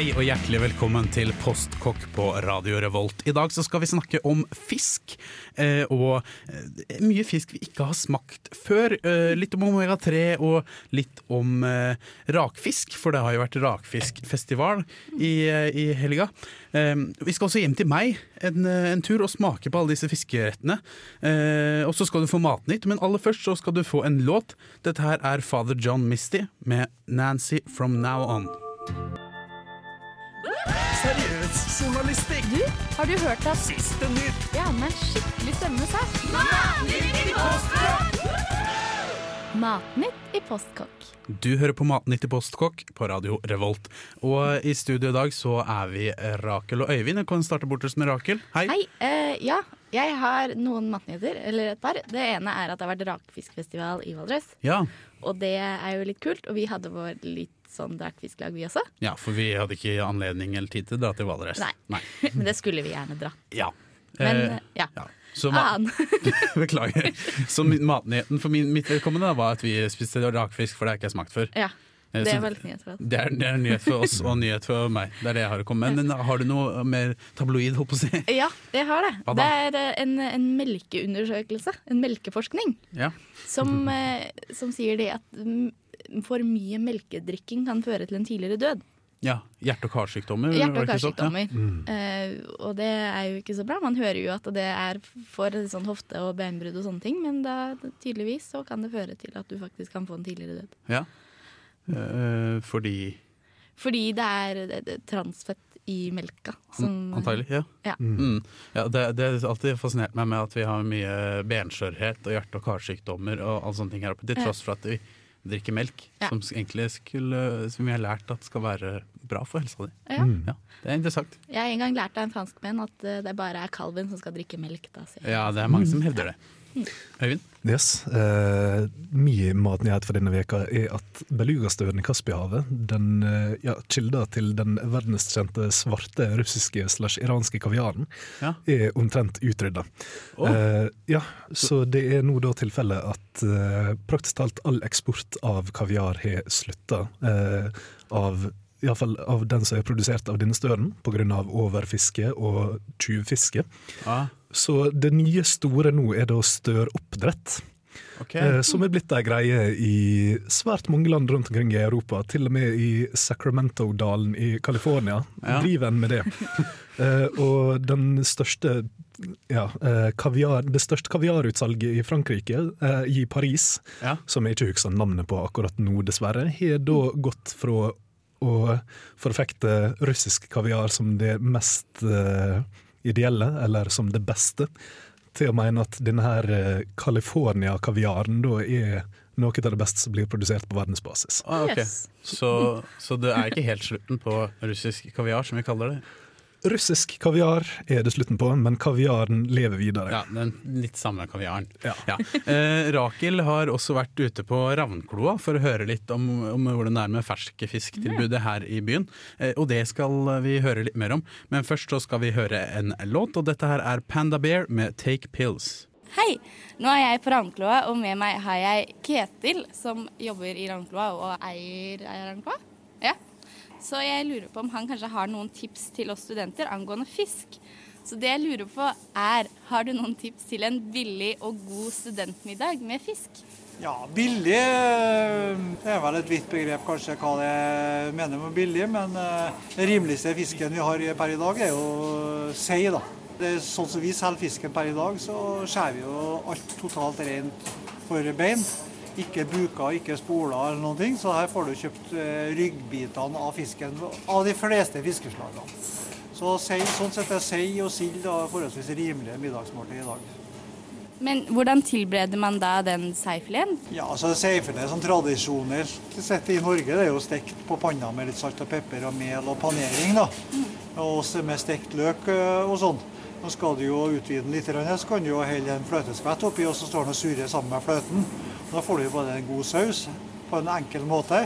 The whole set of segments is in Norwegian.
Hei og hjertelig velkommen til Postkokk på Radio Revolt. I dag så skal vi snakke om fisk, eh, og eh, mye fisk vi ikke har smakt før. Eh, litt om omega-3 og litt om eh, rakfisk, for det har jo vært rakfiskfestival i, eh, i helga. Eh, vi skal også hjem til meg en, en tur og smake på alle disse fiskerettene. Og så skal du få Matnytt, men aller først så skal du få en låt. Dette her er Father John Misty med Nancy From Now On. Seriøs journalistikk. Du, har du hørt at Siste nytt. Ja, men skikkelig stemme, sa Matnytt i postkokk. Du hører på Matnytt i Postkokk på Radio Revolt. Og i studio i dag så er vi Rakel og Øyvind. Jeg kan starte bortest med Rakel. Hei. Hei. uh, ja, jeg har noen matnyheter, eller et par. Det ene er at det har vært rakfiskfestival i Valdres. Ja. Og det er jo litt kult. Og vi hadde vår litt sånn rakfisklag, vi også. ja, for vi hadde ikke anledning eller tid til å dra til Valdres. Nei. Men det skulle vi gjerne dra. Ja. Men Eh, ja. ja. Så. Beklager. Så matnyheten for min, mitt vedkommende var at vi spiste rakfisk, for det har ikke jeg smakt før. Ja, Eh, det er, nyhet for oss. det, er, det er nyhet for oss og nyhet for meg. Det er det jeg har å komme med. Men har du noe mer tabloid, holdt på å si? Ja, det har det. Det er eh, en, en melkeundersøkelse, en melkeforskning, Ja. som, eh, som sier det at for mye melkedrikking kan føre til en tidligere død. ja. Hjerte- og karsykdommer. Hjerte- og det sånn? Ja. Mm. Uh, og det er jo ikke så bra. Man hører jo at det er for sånn hofte- og beinbrudd og sånne ting, men da tydeligvis så kan det føre til at du faktisk kan få en tidligere død. Ja. uh, fordi Fordi det er det- det transfett i melka. Som, Antagelig, ja. Ja. Mm. ja det, det har alltid fascinert meg med at vi har mye benskjørhet og hjerte- og karsykdommer og alle sånne ting her oppe, til tross for at vi drikker melk, Ja. som egentlig skulle, som vi har lært at skal være bra for helsa di. Ja. Ja, det er interessant. Jeg har en gang lært av en franskmann at eh, det bare er kalven som skal drikke melk. Da, jeg. Ja, det er mange som hevder det. Øyvind? Yes. Eh, Min matnyhet for denne veka er at belugastøren i Kaspihavet, den eh, ja, kilda til den verdenskjente svarte russiske slash iranske kaviaren, Ja. er omtrent utrydda. Oh. Eh, ja, så det er nå da tilfellet at eh, praktisk talt all eksport av kaviar har slutta. Eh, av Iallfall av den som er produsert av denne støren, pga. overfiske og tjuvfiske. Ah, Så det nye store nå er da støroppdrett. ok. Eh, som er blitt ei greie i svært mange land rundt omkring i Europa. Til og med i Sacramento-dalen i California Ja. driver en med det. Eh, og den største ja, eh, kaviar, det største kaviarutsalget i Frankrike, i Paris, Ja. som jeg ikke husker navnet på akkurat nå, dessverre, har da gått fra å forfekte russisk kaviar som det mest uh, ideelle, eller som det beste, til å mene at denne her eh, California-kaviaren da er noe av det beste som blir produsert på verdensbasis. Ah, okay. Yes. så, så det er ikke helt slutten på russisk kaviar, som vi kaller det? Russisk kaviar er det slutten på, men kaviaren lever videre. Ja, den litt samme kaviaren. Ja. Eh, Rakel har også vært ute på Ravnkloa for å høre litt om, om hvordan det er med ferskfisktilbudet her i byen. Eh, og det skal vi høre litt mer om. Men først så skal vi høre en låt, og dette her er Panda Bear med Take Pills. Hei, nå er jeg på Ravnkloa, og med meg har jeg Ketil, som jobber i Ravnkloa og eier Ravnkloa. Ja. Så jeg lurer på om han kanskje har noen tips til oss studenter angående fisk. Så det jeg lurer på er, har du noen tips til en billig og god studentmiddag med fisk? Ja, billig eh, det er vel et vidt begrep kanskje hva det mener med billig, men eh, den rimeligste fisken vi har per i dag er jo sei. da. Det er sånn som vi selger fisken per i dag, så skjærer vi jo alt totalt rent for bein. Ikke buker, ikke spoler eller noen ting, så her får du kjøpt eh, ryggbitene av fisken av de fleste fiskeslagene. Så sei, sånn sett er sei og sild forholdsvis rimelige middagsmåltid i dag. Men hvordan tilbereder man da den seifileten? Ja, altså Seifilet sånn tradisjonelt sett i Norge det er jo stekt på panna med litt salt og pepper og mel og panering. da. Og også med stekt løk øh, og sånn. Nå skal du jo utvide den litt, så kan du jo helle en fløteskvett oppi, og så står den og surrer sammen med fløten. Da får du både en god saus på en enkel måte,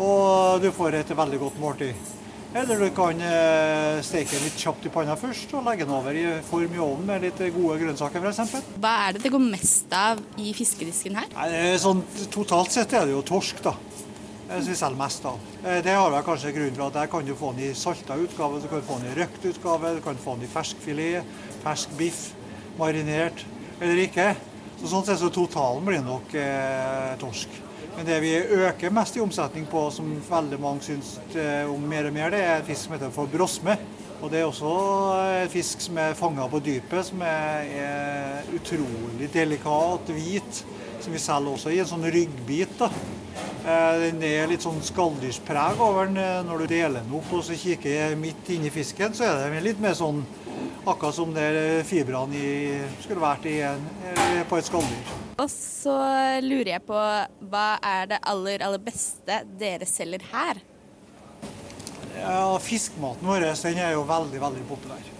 og du får et veldig godt måltid. Eller du kan eh, steke den litt kjapt i panna først, og legge den over i form i ovnen med litt gode grønnsaker f.eks. Hva er det det går mest av i fiskedisken her? Nei, Sånn, totalt sett er det jo torsk, da. Som vi selger mest av. Eh, Det har vel kanskje grunnen til at der kan du få den i salta utgave, du kan få den i røkt utgave, du kan få den i fersk filet, fersk biff, marinert eller ikke. Så sånn sett så totalen blir nok eh, torsk. Men det vi øker mest i omsetning på, som veldig mange syns eh, om mer og mer, det er fisk som heter for brosme. Og det er også en fisk som er fanga på dypet, som er, er utrolig delikat, hvit. Som vi selger også i en sånn ryggbit. da. Eh, Den er litt sånn skalldyrspreg over den eh, når du deler den opp og så kikker midt inni fisken. Så er den litt mer sånn akkurat som det fibrene i, skulle vært i en, på et skalldyr. Og så lurer jeg på hva er det aller, aller beste dere selger her? Ja, Fiskmaten vår den er jo veldig veldig populær.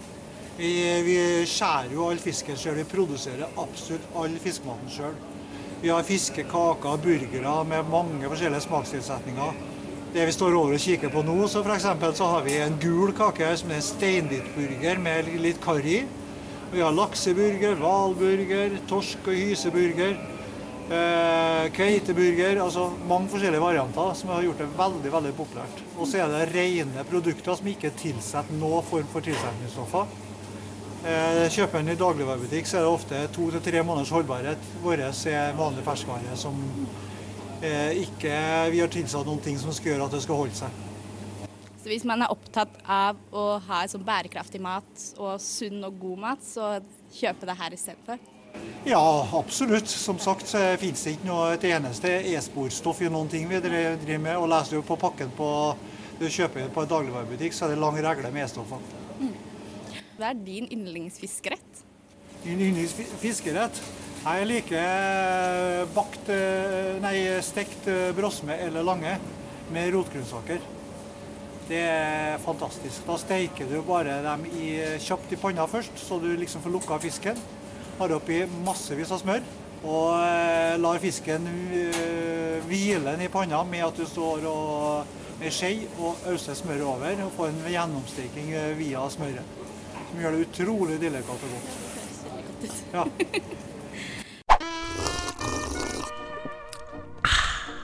Vi, vi skjærer jo all fisken sjøl. Vi produserer absolutt all fiskematen sjøl. Vi har fiskekaker, burgere med mange forskjellige smakstilsetninger. Det vi står over og kikker på nå, så for eksempel, så har vi en gul kake som er en steinbitburger med litt karri. Vi har lakseburger, hvalburger, torsk- og hyseburger. Eh, Kveiteburger, altså mange forskjellige varianter som har gjort det veldig veldig populært. Og så er det rene produkter som ikke tilsetter noen form for tilsetningsstoffer. Eh, kjøper en i dagligvarebutikk, så er det ofte to til tre måneders holdbarhet. Vår er vanlig ferskvare som ikke vi har tilsatt noen ting som skal gjøre at det skal holde seg. Så hvis man er opptatt av å ha sånn bærekraftig mat og sunn og god mat, så kjøpe det her istedenfor? Ja, absolutt. Som sagt så finnes det ikke noe et eneste e-sporstoff i noen ting vi driver med. Og leser du på pakken på du kjøper på en dagligvarebutikk, så er det lang regle med E-stoffer. Hva er din yndlingsfiskerett? Din yndlingsfiskerett? Jeg liker bakt, eh, nei, stekt eh, brosme eller lange med rotgrønnsaker. Det er fantastisk. Da steiker du bare dem i, kjapt i panna først, så du liksom får lukka fisken. Har oppi massevis av smør. Og eh, lar fisken eh, hvile den i panna med at du står og, med skje og auser smøret over. Og får en gjennomsteiking eh, via smøret. Som gjør det utrolig delikat og godt. Ja.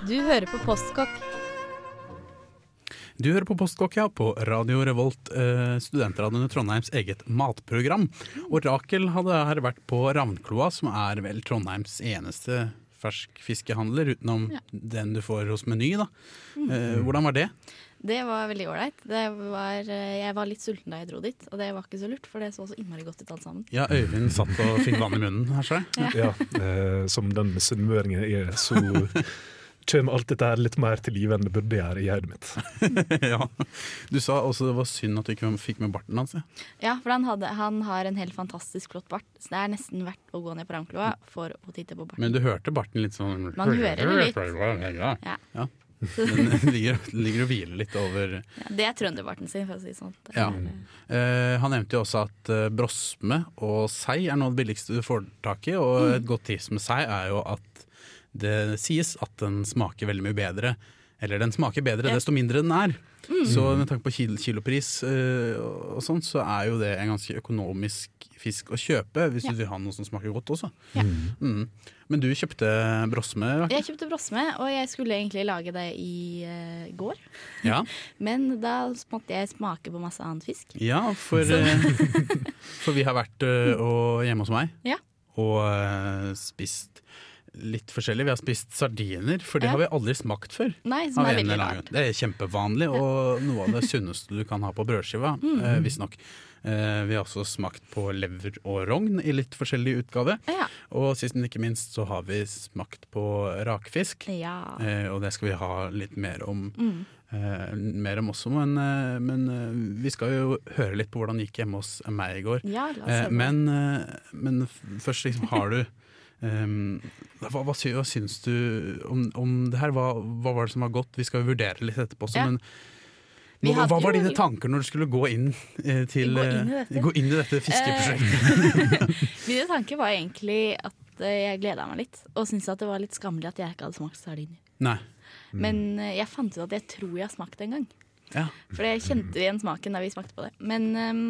Du hører på Postkokk. Du hører på Postkokk, ja, på Radio Revolt, eh, studentradioen i Trondheims eget matprogram. Og Rakel hadde her vært på Ravnkloa, som er vel Trondheims eneste ferskfiskehandler, utenom den du får hos Meny. da. Eh, hvordan var det? Det var veldig ålreit. Det var- eh, Jeg var litt sulten da jeg dro dit, og det var ikke så lurt, for det så så innmari godt ut alt sammen. Ja, Øyvind satt og fikk vann i munnen her, ser jeg. Ja, eh, som den sunnmøringen jeg er, så kommer alt dette her litt mer til live enn det burde gjøre i hodet mitt. ja. Du sa også det var synd at du ikke fikk med barten hans. ja. Ja, for han, hadde, han har en helt fantastisk flott bart, så det er nesten verdt å gå ned på Ravnkloa for å titte på barten. Men du hørte barten litt sånn Man hører det litt. Ja. Ja. Den ligger, ligger og hviler litt over Ja, det er trønderbarten sin, for å si sånn. Ja. Eh, Han nevnte jo også at eh, brosme og sei er noe av det billigste du får tak i. Og Mm. et godt tips med sei er jo at det sies at den smaker veldig mye bedre. Eller den smaker bedre Ja. desto mindre den er. Mm. Så med tanke på kil kilopris uh, og sånt, så er jo det en ganske økonomisk fisk å kjøpe, hvis Ja. du vil ha noe som smaker godt også. Ja. Mm. Men du kjøpte brosme, Rakel? Jeg kjøpte brosme, og jeg skulle egentlig lage det i uh, går. Ja. Men da måtte jeg smake på masse annen fisk. Ja, for, eh, for vi har vært uh, og, hjemme hos meg Ja. og uh, spist litt forskjellig. Vi har spist sardiner, for det Ja. har vi aldri smakt før. Nei, som er veldig rart. Det er kjempevanlig, og noe av det sunneste du kan ha på brødskiva, Mm. eh, visstnok. Eh, vi har også smakt på lever og rogn i litt forskjellig utgave. Ja. Og sist, men ikke minst, så har vi smakt på rakfisk. Ja. Eh, og det skal vi ha litt mer om, Mm. eh, mer om også. Men, eh, men eh, vi skal jo høre litt på hvordan det gikk hjemme hos meg i går. ja, Eh, men, eh, men først liksom har du ehm, hva, hva, sy, hva syns du om, om det her? Hva, hva var det som var godt? Vi skal jo vurdere litt etterpå også, Ja. men Hva, hva var dine tanker når du skulle gå inn eh, til Gå inn i eh, gå inn i dette fiskeprosjektet? Mine tanker var egentlig at eh, jeg gleda meg litt, og syntes at det var litt skammelig at jeg ikke hadde smakt sardiner. Nei. Men eh, jeg fant ut at jeg tror jeg har smakt det en gang. Ja. For jeg kjente igjen smaken da vi smakte på det. Men ehm,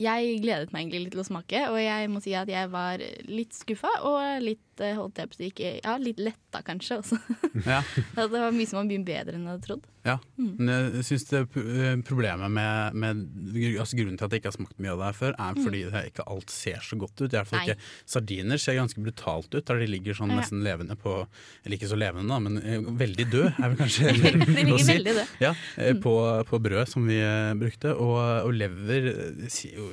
jeg gledet meg egentlig litt til å smake, og jeg må si at jeg var litt skuffa og litt eh, holdt jeg på å ikke, ja, litt letta kanskje også. Ja. Det var mye som var mye bedre enn jeg hadde trodd. Ja, men jeg synes det eh, problemet med, med altså Grunnen til at jeg ikke har smakt mye av det her før, er fordi det ikke alt ser så godt ut. I hvert fall ikke Sardiner ser ganske brutalt ut, der de ligger sånn Ja. nesten levende på Eller ikke så levende, da, men eh, veldig død, er vel kanskje De å si. veldig død. Ja, eh, på, på brød som vi brukte. Og, og lever sier jo,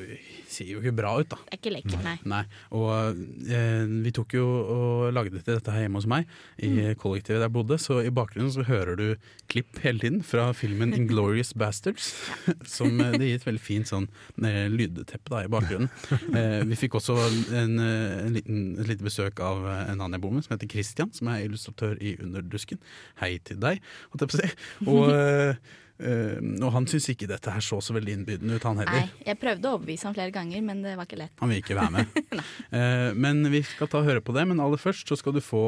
ser jo ikke bra ut, da. Det er ikke lekkert, nei. Nei, og eh, vi tok jo og lagde til dette her hjemme hos meg, i Mm. kollektivet der jeg bodde, så i bakgrunnen så hører du klipp hele tiden fra filmen Inglorious Bastards, som eh, det gir et veldig fint sånn eh, lydteppe da i bakgrunnen. Eh, vi fikk også en, eh, en liten, et lite besøk av en annen jeg bor med, som heter Christian, som er illustratør i Underdusken. Hei til deg, holdt jeg på å si. Og, eh, og han syns ikke dette her så så veldig innbydende ut, han heller. nei. Jeg prøvde å overbevise ham flere ganger, men det var ikke lett. Han vil ikke være med. Eh, men vi skal ta og høre på det. Men aller først så skal du få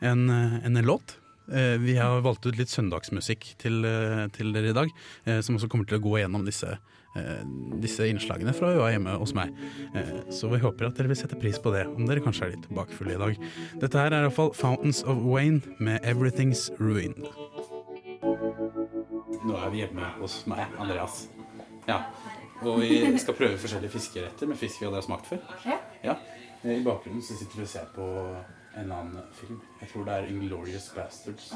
en, eh, en låt. Eh, vi har valgt ut litt søndagsmusikk til, eh, til dere i dag, eh, som også kommer til å gå gjennom disse, eh, disse innslagene fra UA hjemme hos meg. Eh, så vi håper at dere vil sette pris på det, om dere kanskje er litt bakfulle i dag. Dette her er iallfall Fountains of Wayne med 'Everything's Ruined'. Nå er vi hjemme hos meg, Andreas. Ja, og vi skal prøve forskjellige fiskeretter med fisk vi aldri har smakt før. Ja. I bakgrunnen så sitter vi og ser på en annen film. Jeg tror det er 'Inglorious Bastards'.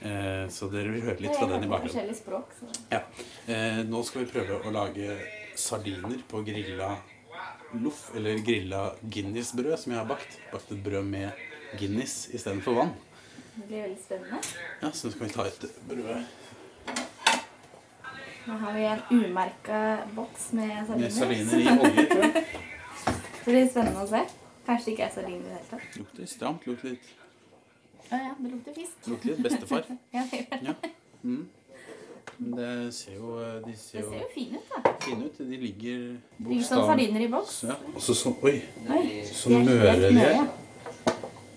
Eh, så dere vil høre litt fra den i bakgrunnen. Språk. Ja. Eh, nå skal vi prøve å lage sardiner på grilla loff, eller grilla Guinness-brød, som jeg har bakt. Bakt et brød med Guinness istedenfor vann. Det blir veldig spennende. Ja, så nå skal vi ta et brød Nå har vi en umerka boks med sardiner. med sardiner i olje, tror jeg. Det blir spennende å se. Kanskje det ikke er sardiner i det hele tatt. Lukter stramt. Lukter litt, Å ja, det lukter fisk. lukter litt bestefar. Ja, det gjør det. Ja. Mm. Men det ser jo De ser Det ser jo fine ut, da. fine ut. De ligger Ligger som sardiner i boks. Ja, og så sånn Oi! Så møre de. er.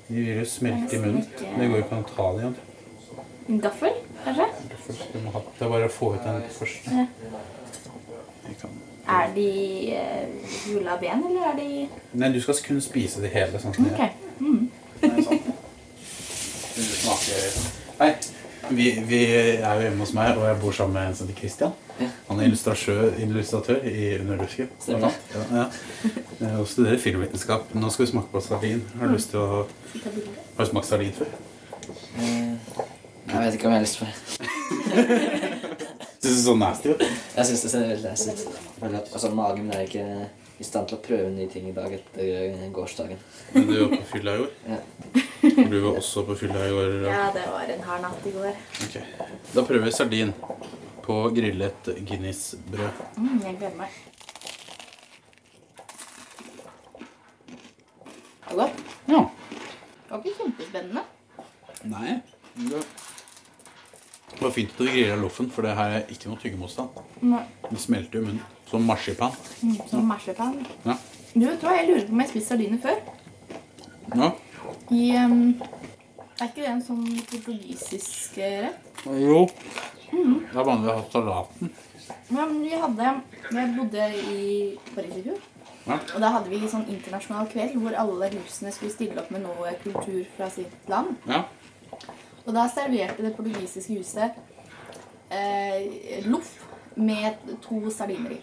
De vil jo smelte i munnen. Det går jo ikke an å ta dem. En gaffel, kanskje? Først, du må ha, det er bare å få ut den først. Ja. Er de uh, av ben, eller er de Nei, du skal kun spise de hele. Sånn som okay. Nei, sånn. Smaker Nei, vi, vi er jo hjemme hos meg, og jeg bor sammen med en som heter Christian. Han er illustratør, illustratør i Underdusken. Ja, ja. Og studerer filmvitenskap. Nå skal vi smake på sardin. Har du lyst til å Har du smakt sardin før? Jeg vet ikke om jeg har lyst på det. Syns det så nasty ut? Jeg syns det ser veldig nasty ut. At- Altså, magen min er ikke i stand til å prøve nye ting i dag etter eh, gårsdagen. Men du var på fylla i går. Ja. Og du var også på fylla i går. Ja, det var en hard natt i går. Ok. Da prøver vi sardin på grillet Guinness-brød. Mm, jeg gleder meg. Det var godt. Ja. Det var ikke kjempespennende. Nei. Det det var fint at du grilla loffen, for det her er ikke noe tyggemotstand. Nei, Det smelter i munnen. Som marsipan. Mm, Som marsipan. Ja. Du, vet hva, jeg lurer på om jeg har spist sardiner før. ja. I, um, er ikke det en sånn portugisisk eh, rett? Jo. Det er vanlig å ha salaten. Ja, men vi hadde Jeg bodde i Paris i fjor. Ja. Og da hadde vi en sånn internasjonal kveld hvor alle husene skulle stille opp med noe kultur fra sitt land. Ja. Og da serverte det portugisiske huset eh, loff med to sardiner i.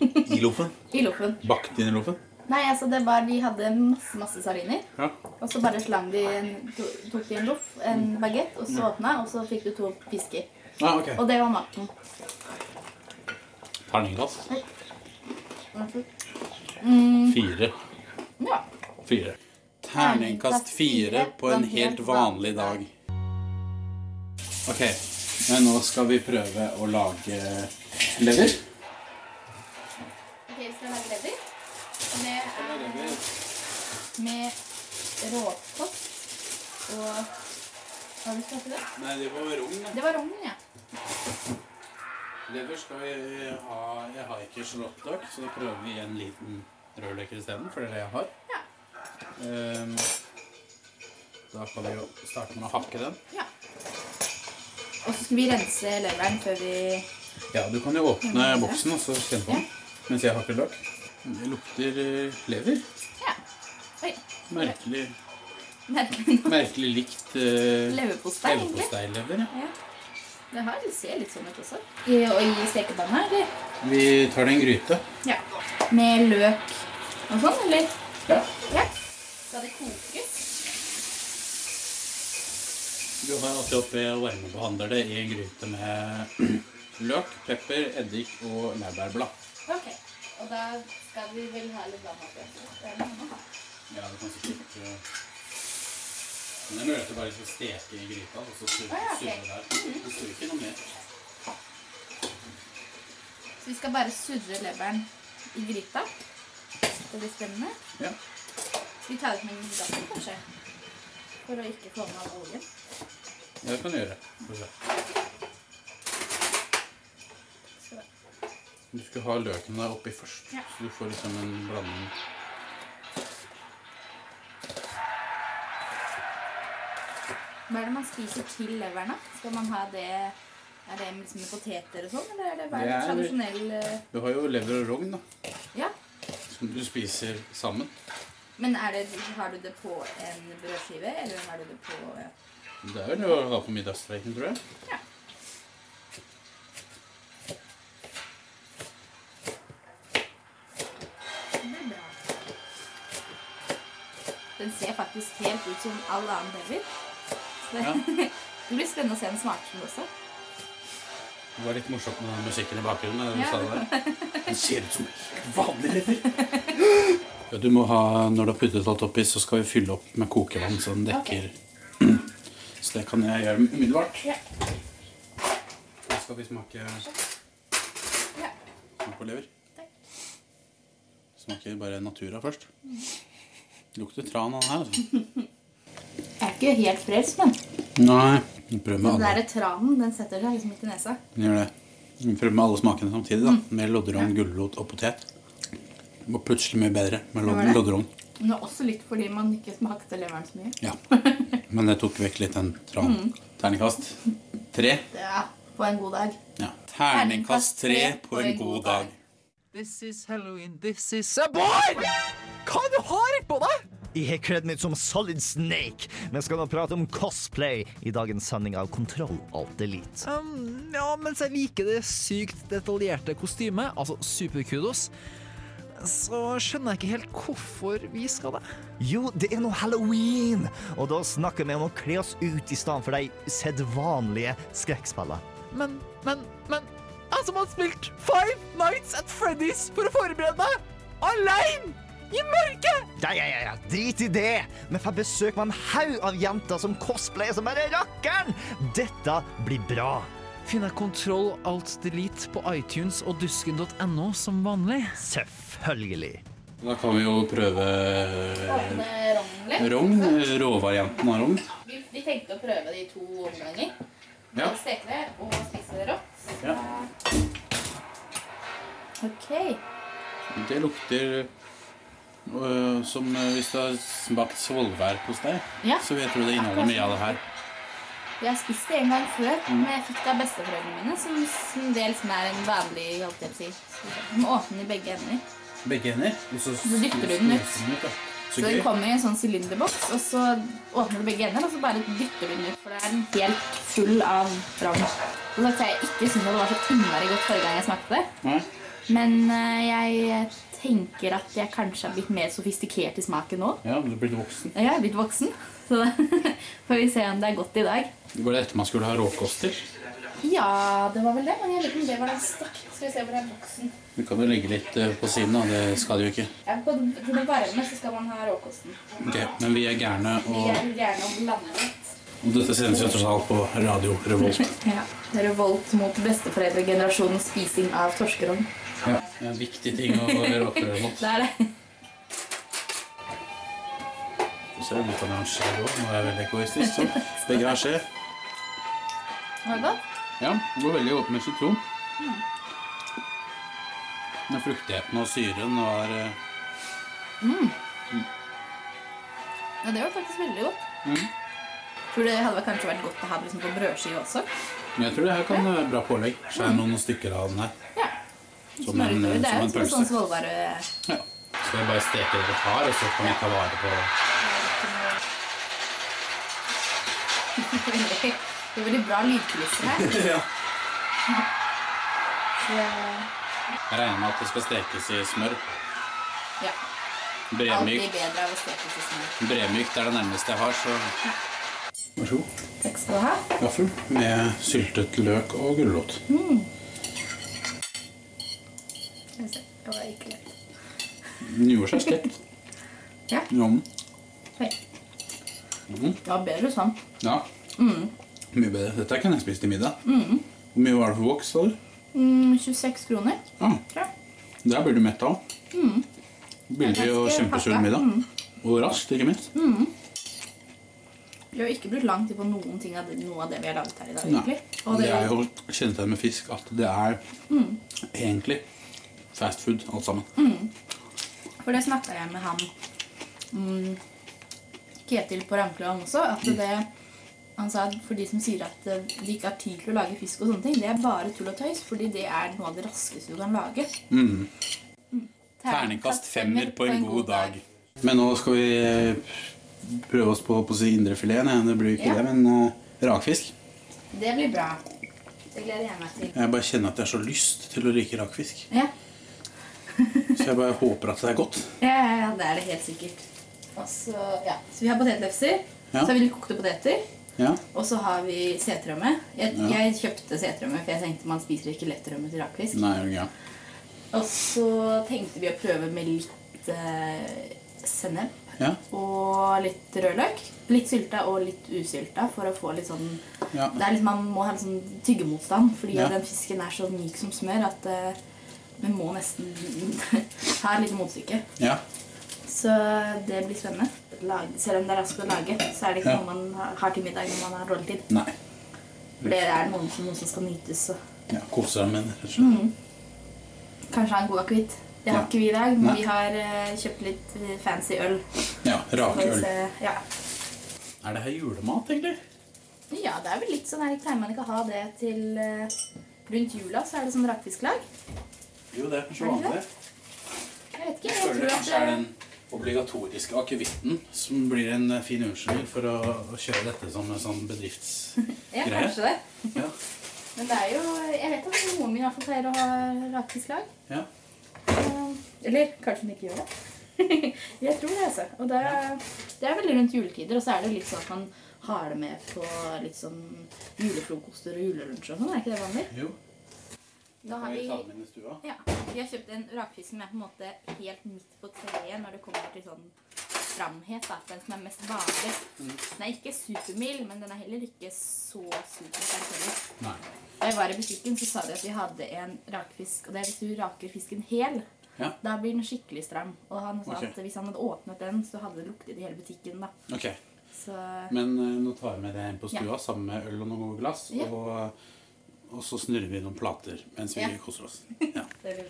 I loffen. I loffen. Bakt inn i loffen. Nei, altså det var, De hadde masse masse sardiner. Ja. Og så bare slang de en, to, tok de en loff, en bagett, og så åpna, og så fikk du to fisker. Ja, ok. Og det var maten. Terningkast. Mm, Fire. ja. Fire. Terningkast fire på en helt vanlig dag. Ok, men nå skal vi prøve å lage lever. Ok, vi skal lage lever. Og det er med råkost og Hva har vi skal til det? Nei, det var rogn. Det var rogn, ja. Lever skal vi ha Jeg har ikke sjalottløk, så da prøver vi en liten rødløker isteden, for det er det jeg har. Ehm, da kan vi jo starte med å hakke den. Og så skal vi rense leveren før vi Ja, du kan jo åpne boksen og så kjenne på den mens jeg hakker løk. Det lukter eh, lever. Ja. Oi. Merkelig, Merkelig merkelig likt uh, Leverpostei, leverposteilever. Ja. Det det ser litt sånn ut også. I, og i stekepanna, eller? Vi tar det i en gryte. Ja. Med løk og sånn, eller? Ja. Ja. Skal det kokes? Du har alltid oppi og varmebehandler det i en gryte med løk, pepper, eddik og laurbærblad. Ok. Og da skal vi vel ha litt vann oppi. Det. Ja, du kan sikkert uh, Men det er mulig bare skal steke i gryta, og så surre Ah, ja, okay. der. Det står ikke noe mer. Så vi skal bare surre leveren i gryta. Det blir spennende. Ja. Vi tar ut med en gaffel, kanskje? For å ikke komme av oljen. Det kan du gjøre. Du skal ha løken der oppi først, Ja. så du får liksom en blanding. Hva er det man spiser til leveren, da? Skal man ha det Er det liksom med poteter og sånn, eller er det bare Det er- tradisjonell eh, Du har jo lever og rogn, da, Ja. som du spiser sammen. Men det, har du det på en brødskive, eller har du det på ja. Det er vel å ha på middagsstreiken, tror jeg. Det er bra. Den ser faktisk helt ut som all annen. Så det, Ja. det blir spennende å se den smake også. Det var litt morsomt med den musikken i bakgrunnen. Du Ja. det. Den ser ut som helt vanlig lever. Ja, du må ha, når du har puttet alt oppi, så skal vi fylle opp med kokevann så den dekker. Så det kan jeg gjøre umiddelbart. Ja. Da skal vi smake Ja. Smak på lever. Takk. Smaker bare Natura først. Lukter tran av den her. altså. Jeg er ikke helt frelst, men Nei. prøv med den alle. der tranen den setter seg liksom ikke i nesa. Den Gjør det. Prøv med alle smakene samtidig. da. Med lodderogn, gulrot og potet. Var plutselig mye bedre med Det var lod- det. lodderogn. Men det også litt fordi man ikke smakte leveren så mye. Ja. Men det tok vekk litt den Mm. Terningkast tre. Ja, på en god dag. Ja. Terningkast tre på en god dag. This is Halloween, this is a boy! Hva du har på deg? Jeg har kledd meg som Solid Snake. men skal nå prate om cosplay i dagens sending av Kontroll Alt Elite. Um, ja, mens jeg liker det sykt detaljerte kostymet, altså superkudos, så skjønner jeg ikke helt hvorfor vi skal det. Jo, det er nå halloween! Og da snakker vi om å kle oss ut i stedet for de sedvanlige skrekkspillene. Men, men, men Jeg som har spilt Five Nights at Freddy's for å forberede meg! Aleine! I mørket! Ja, ja, ja, ja, drit i det! Vi får besøk med en haug av jenter som cosplayer som bare rakkeren! Dette blir bra. Finner jeg Kontroll Alt Delete på iTunes og dusken.no som vanlig? Selvfølgelig. Da kan vi jo prøve litt. rogn. Råvarianten av rogn. Vi, vi tenkte å prøve det i to omganger. Ja. Steke det og spise det rått. Ja. Ok. Det lukter øh, som hvis du har smakt svolvær hos deg, Ja. så vet du det inneholder mye av det her. Jeg har spist det en gang før, men jeg fikk det av besteforeldrene mine, som, som dels er en vanlig holdt jeg på å si. Du må åpne den i begge ender. Begge ender? Og så Så dytter du den ut. ut. Så Så den kommer i en sånn sylinderboks, og så åpner du begge ender, og så bare dytter du den ut, for det er den helt full av rogn. så sagt, jeg ikke syntes det var så innmari godt forrige gang jeg smakte det. Mm. Men eh, jeg tenker at jeg kanskje har blitt mer sofistikert i smaken nå. Ja, du er blitt voksen. Jeg er blitt voksen, så får vi se om det er godt i dag. Var det dette man skulle ha råkost til? Ja, det var vel det, men jeg vet ikke om det var den stekt. Skal vi se hvor er boksen. Du kan jo legge litt øh, på siden, da. Det skal du jo ikke. Ja, på den det varme så skal man ha råkosten. Ok, Men vi er gærne, Vi er gjerne å blande litt. og dette sendes jo tross alt på Radio Revolt. Ja. Revolt mot besteforeldregenerasjonens spising av torskerogn. Ja, det er en viktig ting å opprøre mot. Det er det. Så er det litt av en skje òg. Nå er jeg veldig egoistisk. så Begge har skje. Var det godt? Ja, det går veldig godt med sitron. Den fruktigheten og syren var mm. Ja, det var faktisk veldig godt. Mm. Tror det hadde kanskje vært godt å ha liksom på brødskive også. Jeg tror det her kan være bra pålegg. Skjær noen stykker av den her. Som en. Det er jo som en sånn svolvare... Ja. Skal vi bare steke det litt hard, og så kan vi ta vare på veldig, det er veldig bra lydkulisser her. ja. Så, Jeg regner med at det skal stekes i smør. ja. Bremykt. å. Bremykt er det nærmeste jeg har, så Vær så god. Takk skal du ha. Gaffel med syltet løk og gulrot. Skal vi se. Det var ikke lett. Den gjorde seg stekt. Ja. I Mm. Ja, bedre sånn. Ja. Mye bedre. Dette kunne jeg spist til middag. Hvor mye var det for voks? sa du? Mm, 26 kroner. Ja. Ja. Der blir du mett av. Billig og kjempesunn middag. Og raskt, ikke minst. Vi har ikke brukt lang tid på noen ting av det, noe av det vi har laget her i dag. Egentlig. Og Det det, er jo kjennetegn med fisk at det er egentlig fast food alt sammen. For det snakka jeg med han mm, Ketil på Rankland også. At det, han sa at for de som sier at de ikke har tid til å lage fisk, og sånne ting, det er bare tull og tøys. Fordi det er noe av det raskeste du kan lage. Mm. Terningkast femmer på en god dag. Men nå skal vi eh, prøve oss på, på indrefileten. Det blir ikke Ja. det, men uh, rakfisk. Det blir bra. Det gleder jeg meg til. Jeg bare kjenner at jeg har så lyst til å like rakfisk. Ja, Så jeg bare håper at det er godt. ja, ja, ja det er det helt sikkert. Også, ja. så vi har potetlefser. Ja. Så har vi litt kokte poteter. Ja. Og så har vi setrømme. Jeg, Ja. jeg kjøpte setrømme, for jeg tenkte man spiser ikke lettrømme til rakfisk. Nei, ja. Og så tenkte vi å prøve med litt eh, sennep Ja. og litt rødløk. Litt sylta og litt usylta for å få litt sånn Ja. det er litt, Man må ha litt sånn tyggemotstand, fordi Ja. den fisken er så myk som smør at eh, vi må nesten ha et lite motstykke. ja. Så det blir spennende. Lage, selv om det er raskt å lage, så er det ikke Ja. noe man har- til middag når man har dårlig tid. Nei. For det er noe som, noe som skal nytes. Og Ja, Kose seg med det. rett og slett. kanskje ha en god akevitt. Det har Ja. ikke vi i dag, men Nei. vi har uh, kjøpt litt eh, fancy øl. Ja, Rakøl. Ja. Er det her julemat, egentlig? ja, det er vel litt sånn her. Pleier man ikke å ha det til uh, Rundt jula så er det sånn rakfisklag. Jo, det er kanskje det det? vanlig. Jeg vet ikke. Jeg føler tror kanskje er den obligatoriske akevitten som blir en eh, fin unnskyldning for å, å kjøre dette som en sånn bedriftsgreie. Ja, kanskje det. Ja. Men det er jo Jeg vet at moren min iallfall pleier å ha rakfisklag. Ja. Eh, Eller kanskje hun ikke gjør det. jeg tror det, altså. Og det det er veldig rundt juletider, og så er det litt sånn at man har det med på litt sånn julefrokoster og julelunsj og sånn. Er ikke det vanlig? Jo. Da har vi vi? Ja, vi har kjøpt en rakfisk som er på en måte helt midt på treet når det kommer til sånn stramhet. Da. Den som er mest vanlig. Den er ikke supermild, men den er heller ikke så supersterk Da jeg var i butikken, så sa de at de hadde en rakfisk. Og det er hvis du raker fisken hel, Ja. da blir den skikkelig stram. Og han sa okay. at hvis han hadde åpnet den, så hadde det luktet i hele butikken. da. Ok. Så Men eh, nå tar vi med det hjem på stua Ja. sammen med øl og noen gode glass. Og, og så snurrer vi noen plater mens vi Ja. koser oss. Ja. det er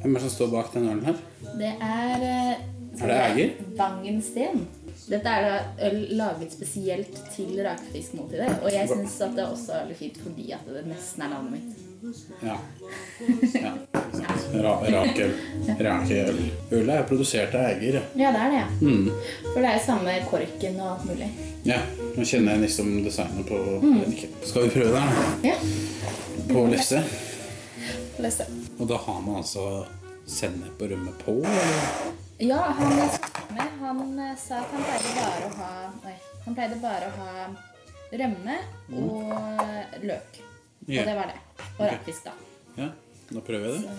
Hvem er det som står bak den ølen her? Det er eh, Er det Eiger? Vangensten. Dette er da øl laget spesielt til rakfiskmåltidet. Og jeg syns at det også er litt fint fordi at det nesten er navnet mitt. Ja. ja. Ra Rakel. Rakel. Ølet er produsert av eier. ja. Det er det. Mm. For det er samme korken og alt mulig. Ja, nå kjenner jeg liksom designet på mm. Skal vi prøve det? Ja. På lefse. Det. Og da har man altså sennep og rømme på? Eller? Ja, han jeg snakket med, han eh, sa at han pleide bare å ha Oi. Han pleide bare å ha rømme og eh, løk. Ja. Og det var det. Og rakfisk, da. Ja, da prøver jeg det.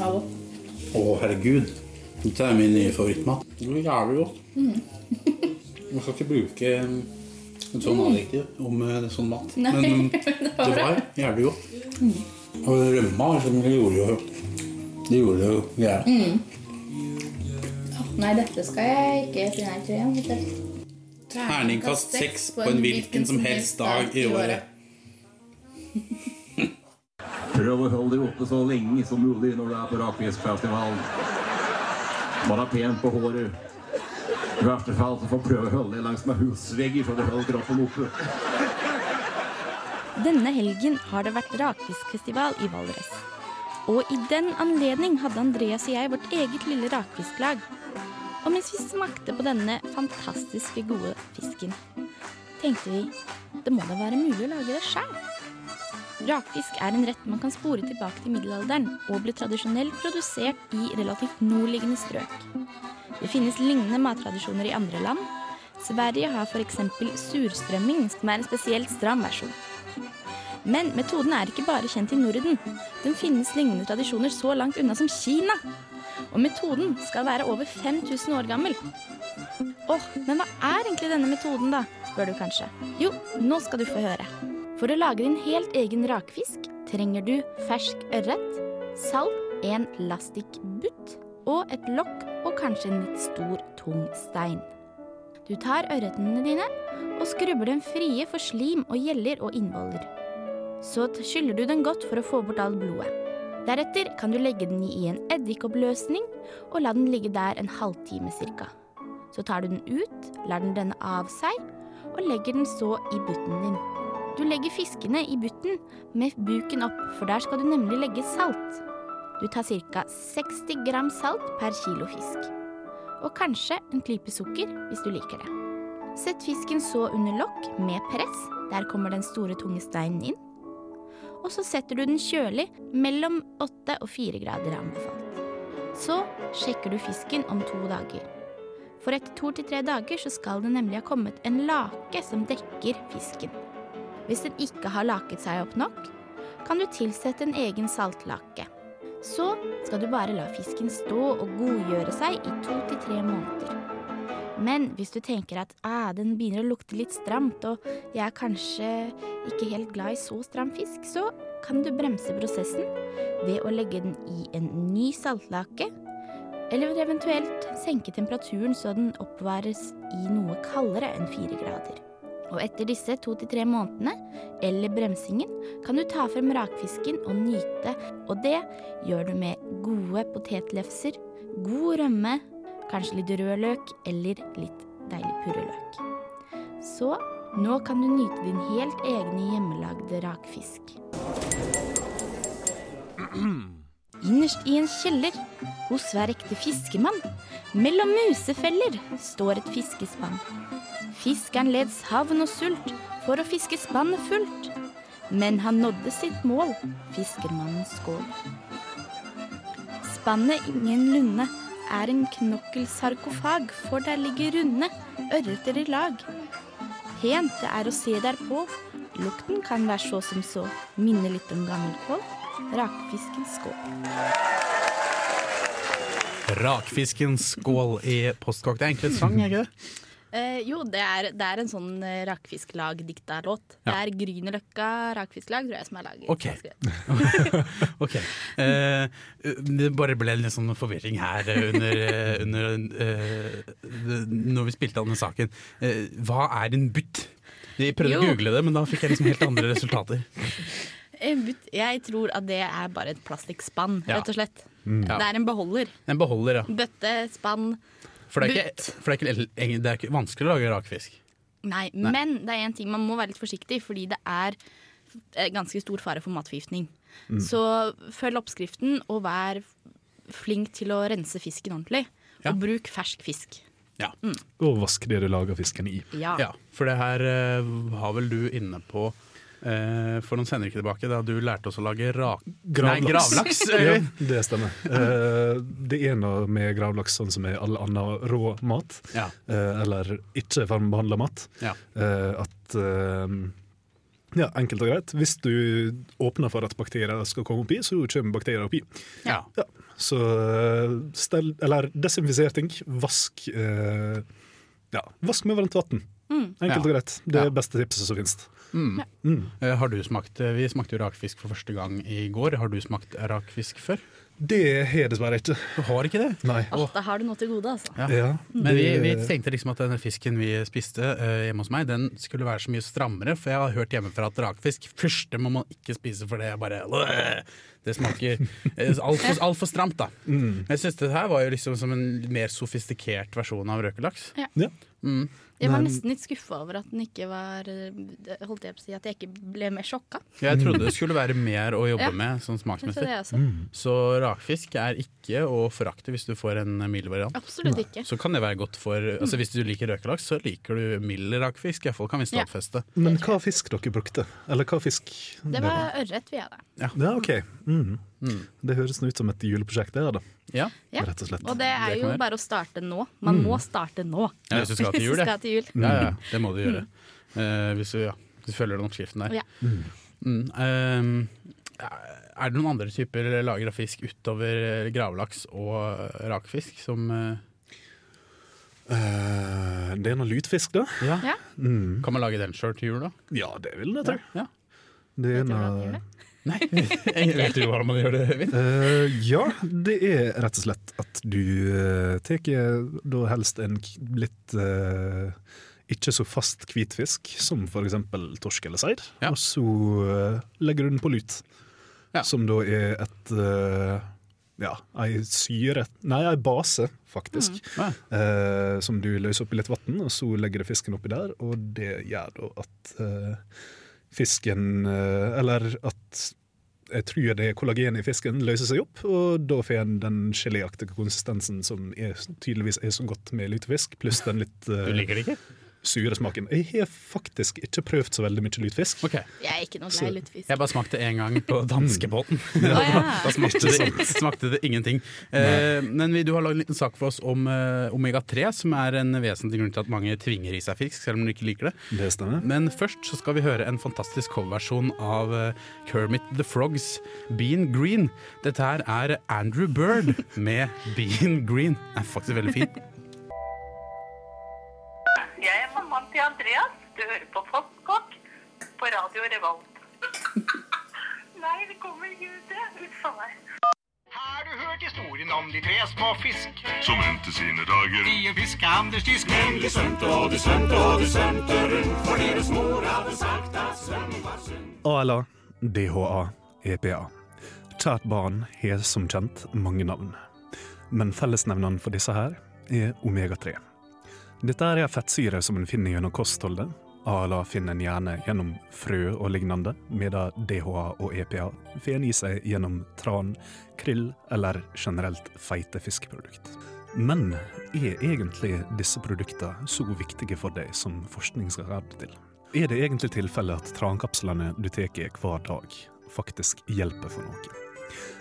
Hallo. Å, herregud. Dette er min nye favorittmat. Det er jævlig godt. Man skal ikke bruke et sånn adjektiv om eh, sånn mat. Nei, Men det det var jævlig godt. Og rømma liksom, det gjorde jo Det gjorde jo greia. Nei, dette skal jeg ikke si nei til igjen. Terningkast seks på en hvilken som helst dag i året. Prøv å holde deg oppe så lenge som mulig når du er på rakfiskfestivalen. Bare pen på håret. I verste fall så får prøve å holde deg langs med husvegger for å holde kroppen oppe. Denne helgen har det vært rakfiskfestival i Valdres. Og i den anledning hadde Andreas og jeg vårt eget lille rakfisklag. Og mens vi smakte på denne fantastiske gode fisken, tenkte vi det må da være mulig å lage det sjøl. Rakfisk er en rett man kan spore tilbake til middelalderen, og ble tradisjonelt produsert i relativt nordliggende strøk. Det finnes lignende mattradisjoner i andre land. Sverige har f.eks. surstrømming, som er en spesielt stram versjon. Men metoden er ikke bare kjent i Norden. Den finnes lignende tradisjoner så langt unna som Kina. Og metoden skal være over 5000 år gammel. Åh, men hva er egentlig denne metoden, da? spør du kanskje. Jo, nå skal du få høre. For å lage din helt egen rakfisk trenger du fersk ørret, salt, en lastikkbutt og et lokk og kanskje en litt stor, tung stein. Du tar ørretene dine og skrubber dem frie for slim og gjeller og innvoller. Så skyller du den godt for å få bort all blodet. Deretter kan du legge den i en eddikoppløsning og la den ligge der en halvtime cirka. Så tar du den ut, lar den renne av seg og legger den så i butten din. Du legger fiskene i butten med buken opp, for der skal du nemlig legge salt. Du tar ca. 60 gram salt per kilo fisk. Og kanskje en klype sukker hvis du liker det. Sett fisken så under lokk med press. Der kommer den store, tunge steinen inn. Og så setter du den kjølig mellom 8 og 4 grader er anbefalt. Så sjekker du fisken om to dager. For etter to til tre dager så skal det nemlig ha kommet en lake som dekker fisken. Hvis den ikke har laket seg opp nok, kan du tilsette en egen saltlake. Så skal du bare la fisken stå og godgjøre seg i to til tre måneder. Men hvis du tenker at ah, den begynner å lukte litt stramt, og jeg er kanskje ikke helt glad i så stram fisk, så kan du bremse prosessen ved å legge den i en ny saltlake, eller eventuelt senke temperaturen så den oppvares i noe kaldere enn fire grader. Og etter disse to til tre månedene, eller bremsingen, kan du ta frem rakfisken og nyte, og det gjør du med gode potetlefser, god rømme, kanskje litt rød løk eller litt deilig purreløk. Så nå kan du nyte din helt egne hjemmelagde rakfisk. Innerst i en kjeller, hos hver ekte fiskemann, mellom musefeller, står et fiskespann. Fiskeren led savn og sult for å fiske spannet fullt. Men han nådde sitt mål, fiskermannens skål. Spannet ingenlunde er en knokkelsarkofag, for der ligger runde ørreter i lag. Pent det er å se derpå, lukten kan være så som så, minne litt om gammel kål, rakfiskens skål. Rakfiskens skål i postkokk. Det er egentlig en sang, ikke det? Eh, jo, det er, det er en sånn eh, rakfisklag-dikta-låt. Det er Grünerløkka rakfisklag, tror jeg, som er laget. Ok. ok. Eh, det bare ble litt sånn forvirring her under, eh, under eh, når vi spilte denne saken. Eh, hva er en butt? Jeg prøvde å google det, men da fikk jeg liksom helt andre resultater. Jeg tror at det er bare et plastikkspann, rett og slett. Ja. Det er en beholder. En beholder, ja. Bøtte, spann. For det er, ikke, for det er, ikke, det er ikke vanskelig å lage rakfisk. Nei, Nei. men det er en ting man må være litt forsiktig, fordi det er eh, ganske stor fare for matforgiftning. Mm. Så følg oppskriften, og vær flink til å rense fisken ordentlig. Ja. Og bruk fersk fisk. Ja. Og vask det du lager fisken i. Ja. Ja, for det her eh, var vel du inne på for noen ikke tilbake, da du lærte oss å lage rak... Nei, gravlaks. ja, det stemmer. Eh, det er noe med gravlaks sånn som med all annen rå mat, Ja. eh, eller ikke varmbehandla mat, Ja. eh, at eh, ja, enkelt og greit. Hvis du åpner for at bakterier skal komme oppi, så kommer bakterier oppi. Ja. Ja, så eh, stell, eller desinfiser ting. Vask eh, ja, vask med varmt vann. Mm. Enkelt Ja. og greit. Det er beste tipset som finnes. Mm. Mm. Eh, Har du smakt, eh, Vi smakte jo rakfisk for første gang i går. Har du smakt rakfisk før? Det har jeg dessverre ikke. Du har ikke det? Nei. Oh, da har du noe til gode, altså. Ja. Ja, Men vi, vi tenkte liksom at den fisken vi spiste uh, hjemme hos meg, den skulle være så mye strammere. For jeg har hørt hjemmefra at rakfisk Første må man ikke spise, for det er bare Det smaker altfor alt for stramt, da. Mm. Men jeg synes det her var jo liksom som en mer sofistikert versjon av røkelaks. Ja. Ja. Mm. Jeg var nesten litt skuffa over at den ikke var eh, Holdt jeg på å si at jeg ikke ble mer sjokka. Jeg trodde det skulle være mer å jobbe Ja. med sånn smaksmessig. det. Mm. Så rakfisk er ikke å forakte hvis du får en mild variant. Absolutt ikke. Så kan det være godt for altså Hvis du liker røkelaks, så liker du mild rakfisk. Iallfall kan vi Ja. Men hva fisk dere brukte? Eller hva fisk Det var ørret vi hadde. Ja, OK. Mm. Mm. Det høres ut som et juleprosjekt, det, da. Ja. Ja. Rett og slett. Og det er jo det bare å starte nå. Man må starte nå. Ja, hvis du skal til jul, skal til jul. Ja, ja, det må du gjøre. Eh, hvis, du, ja, hvis du følger den oppskriften der. Ja. Mm, Uh, er det noen andre typer lager av fisk utover gravlaks og rakfisk som uh, Eh, det er noe lutfisk, da. ja. Ja. Mm. Kan man lage den sjøl til jul, da? Ja, det vil jeg tro. Ja. Det er noe? Nei, vet du hvordan man gjør det, Øyvind? Uh, ja, det er rett og slett at du uh, tar da helst en litt uh, ikke så fast hvitfisk, som f.eks. torsk eller seid, Ja. og så uh, legger du den på lut. Ja. Som da er et eh, ja, ei syre Nei, ei base, faktisk. Mm. eh, som du løser opp i litt vann, og så legger du fisken oppi der, og det gjør da at eh, fisken eh, Eller at jeg tror det er kollagen i fisken løser seg opp, og da får en den geléaktige konsistensen som er, tydeligvis er så godt med lutefisk, pluss den litt Du eh, liker det ikke? Sure smaken. Jeg har faktisk ikke prøvd så veldig mye lutefisk. Okay. Jeg er ikke noe glad i lutefisk. Jeg bare smakte én gang på danskebåten. Ja. Da smakte det, smakte det ingenting. Eh, men vi, du har lagd en liten sak for oss om uh, omega-3, som er en vesentlig grunn til at mange tvinger i seg fisk, selv om de ikke liker det. Det stemmer. Men først så skal vi høre en fantastisk coverversjon av uh, Kermit the Frogs' Bean Green. Dette her er Andrew Bird med Bean Green. Den er faktisk veldig fin. Jeg mammaen til Andreas. Du hører på Postkokk på Radio Revolt. Nei, det kommer ikke ut det. Uff a meg. Har du hørt historien om de tre små fisk? som endte sine dager. i en fiskeanders disk. Men de svømte og de svømte og de svømte rundt, for deres mor hadde sagt at svømming var synd. ALA, DHA, EPA. Kjært barn har som kjent mange navn. Men fellesnevneren for disse her er omega-3. Dette er fettsyre som en finner gjennom kostholdet. ALA finner en gjerne gjennom frø og lignende, medan DHA og EPA får en i seg gjennom tran, krill eller generelt feite fiskeprodukt. Men er egentlig disse produktene så viktige for deg som forskning skal redde til? Er det egentlig tilfellet at trankapslene du tar hver dag, faktisk hjelper for noe?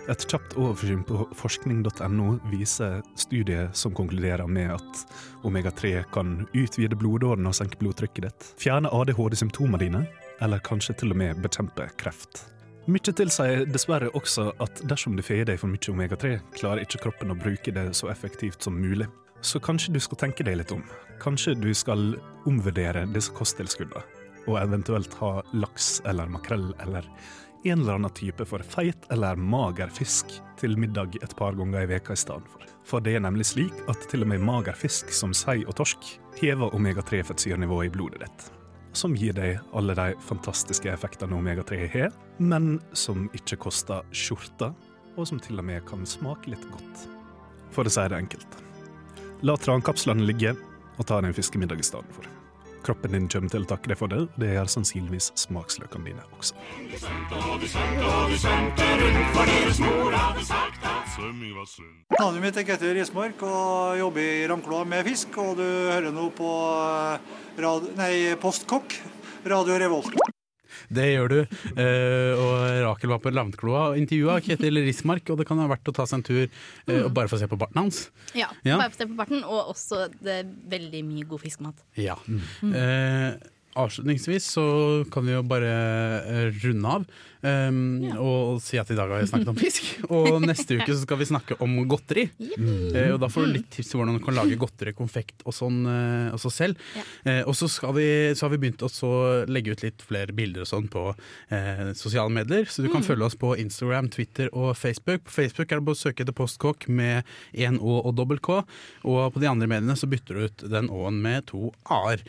Et kjapt oversyn på forskning.no viser studier som konkluderer med at omega-3 kan utvide blodårene og senke blodtrykket ditt, fjerne ADHD-symptomene dine, eller kanskje til og med bekjempe kreft. Mye tilsier dessverre også at dersom du feier deg for mye omega-3, klarer ikke kroppen å bruke det så effektivt som mulig. Så kanskje du skal tenke deg litt om. Kanskje du skal omvurdere disse kosttilskuddene, og eventuelt ha laks eller makrell eller en eller annen type for feit eller mager fisk til middag et par ganger i veka i stedet for. For det er nemlig slik at til og med mager fisk som sei og torsk hever omega-3-fettsyrenivået i blodet ditt. Som gir deg alle de fantastiske effektene omega-3 har, men som ikke koster skjorta, og som til og med kan smake litt godt. For å si det enkelt. La trankapslene ligge, og ta deg en fiskemiddag i stedet for. Kroppen din kommer til å takke deg for det, og det gjør sannsynligvis smaksløkene dine også. Navnet mitt er Ketil Rismark og jobber i Ramkloa med fisk. Og du hører nå på eh, rad, nei, Postkokk, Radio Revolt. Det gjør du. Eh, og Rakel var på Lavnkloa og intervjua Ketil Rismark, og det kan ha vært å ta seg en tur eh, og bare få se på barten hans. Ja, Ja. Bare få se på barten, og også det er veldig mye god fiskemat. Ja. Eh, avslutningsvis så kan vi jo bare eh, runde av um, og si at i dag har vi snakket om fisk. Og neste uke så skal vi snakke om godteri. Eh, og da får du litt tips til hvordan du kan lage godteri, konfekt og sånn uh, også selv. Eh, og så, skal vi, så har vi begynt å legge ut litt flere bilder og sånn på sosiale medier. Så du kan Mm. følge oss på Instagram, Twitter og Facebook. På Facebook er det bare å søke etter Postkokk med én Å og dobbel K. Og på de andre mediene så bytter du ut den Å-en med to A-er.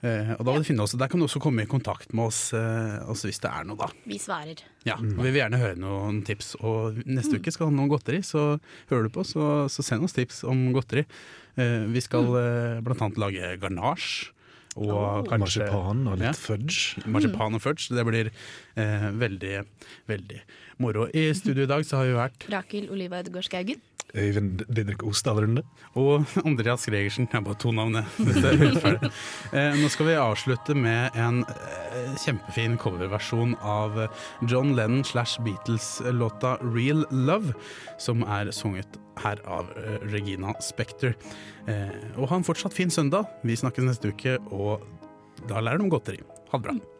Eh, og da vil du finne oss, Der kan du også komme i kontakt med oss, eh, også hvis det er noe, da. Vi svarer. Ja, og Vi vil gjerne høre noen tips. Og neste Mm. uke skal vi ha noe godteri, så hører du på, så, så send oss tips om godteri. Eh, vi skal mm. blant annet lage garnasje. Og Oh. kanskje Marsipan og litt fudge. Marsipan og fudge. Det blir eh, veldig, veldig moro. I studio i dag så har vi vært Rakel Oliva Ødegaard Skaugen. Øyvind Didrik Ostadrunde. Og Andreas Gregersen. Jeg har bare to navn, jeg. Eh, nå skal vi avslutte med en eh, kjempefin coverversjon av eh, John Lennon slash Beatles-låta 'Real Love', som er sunget her av Regina Spekter. Eh, og ha en fortsatt fin søndag. Vi snakkes neste uke, og da lærer du om godteri. Ha det bra.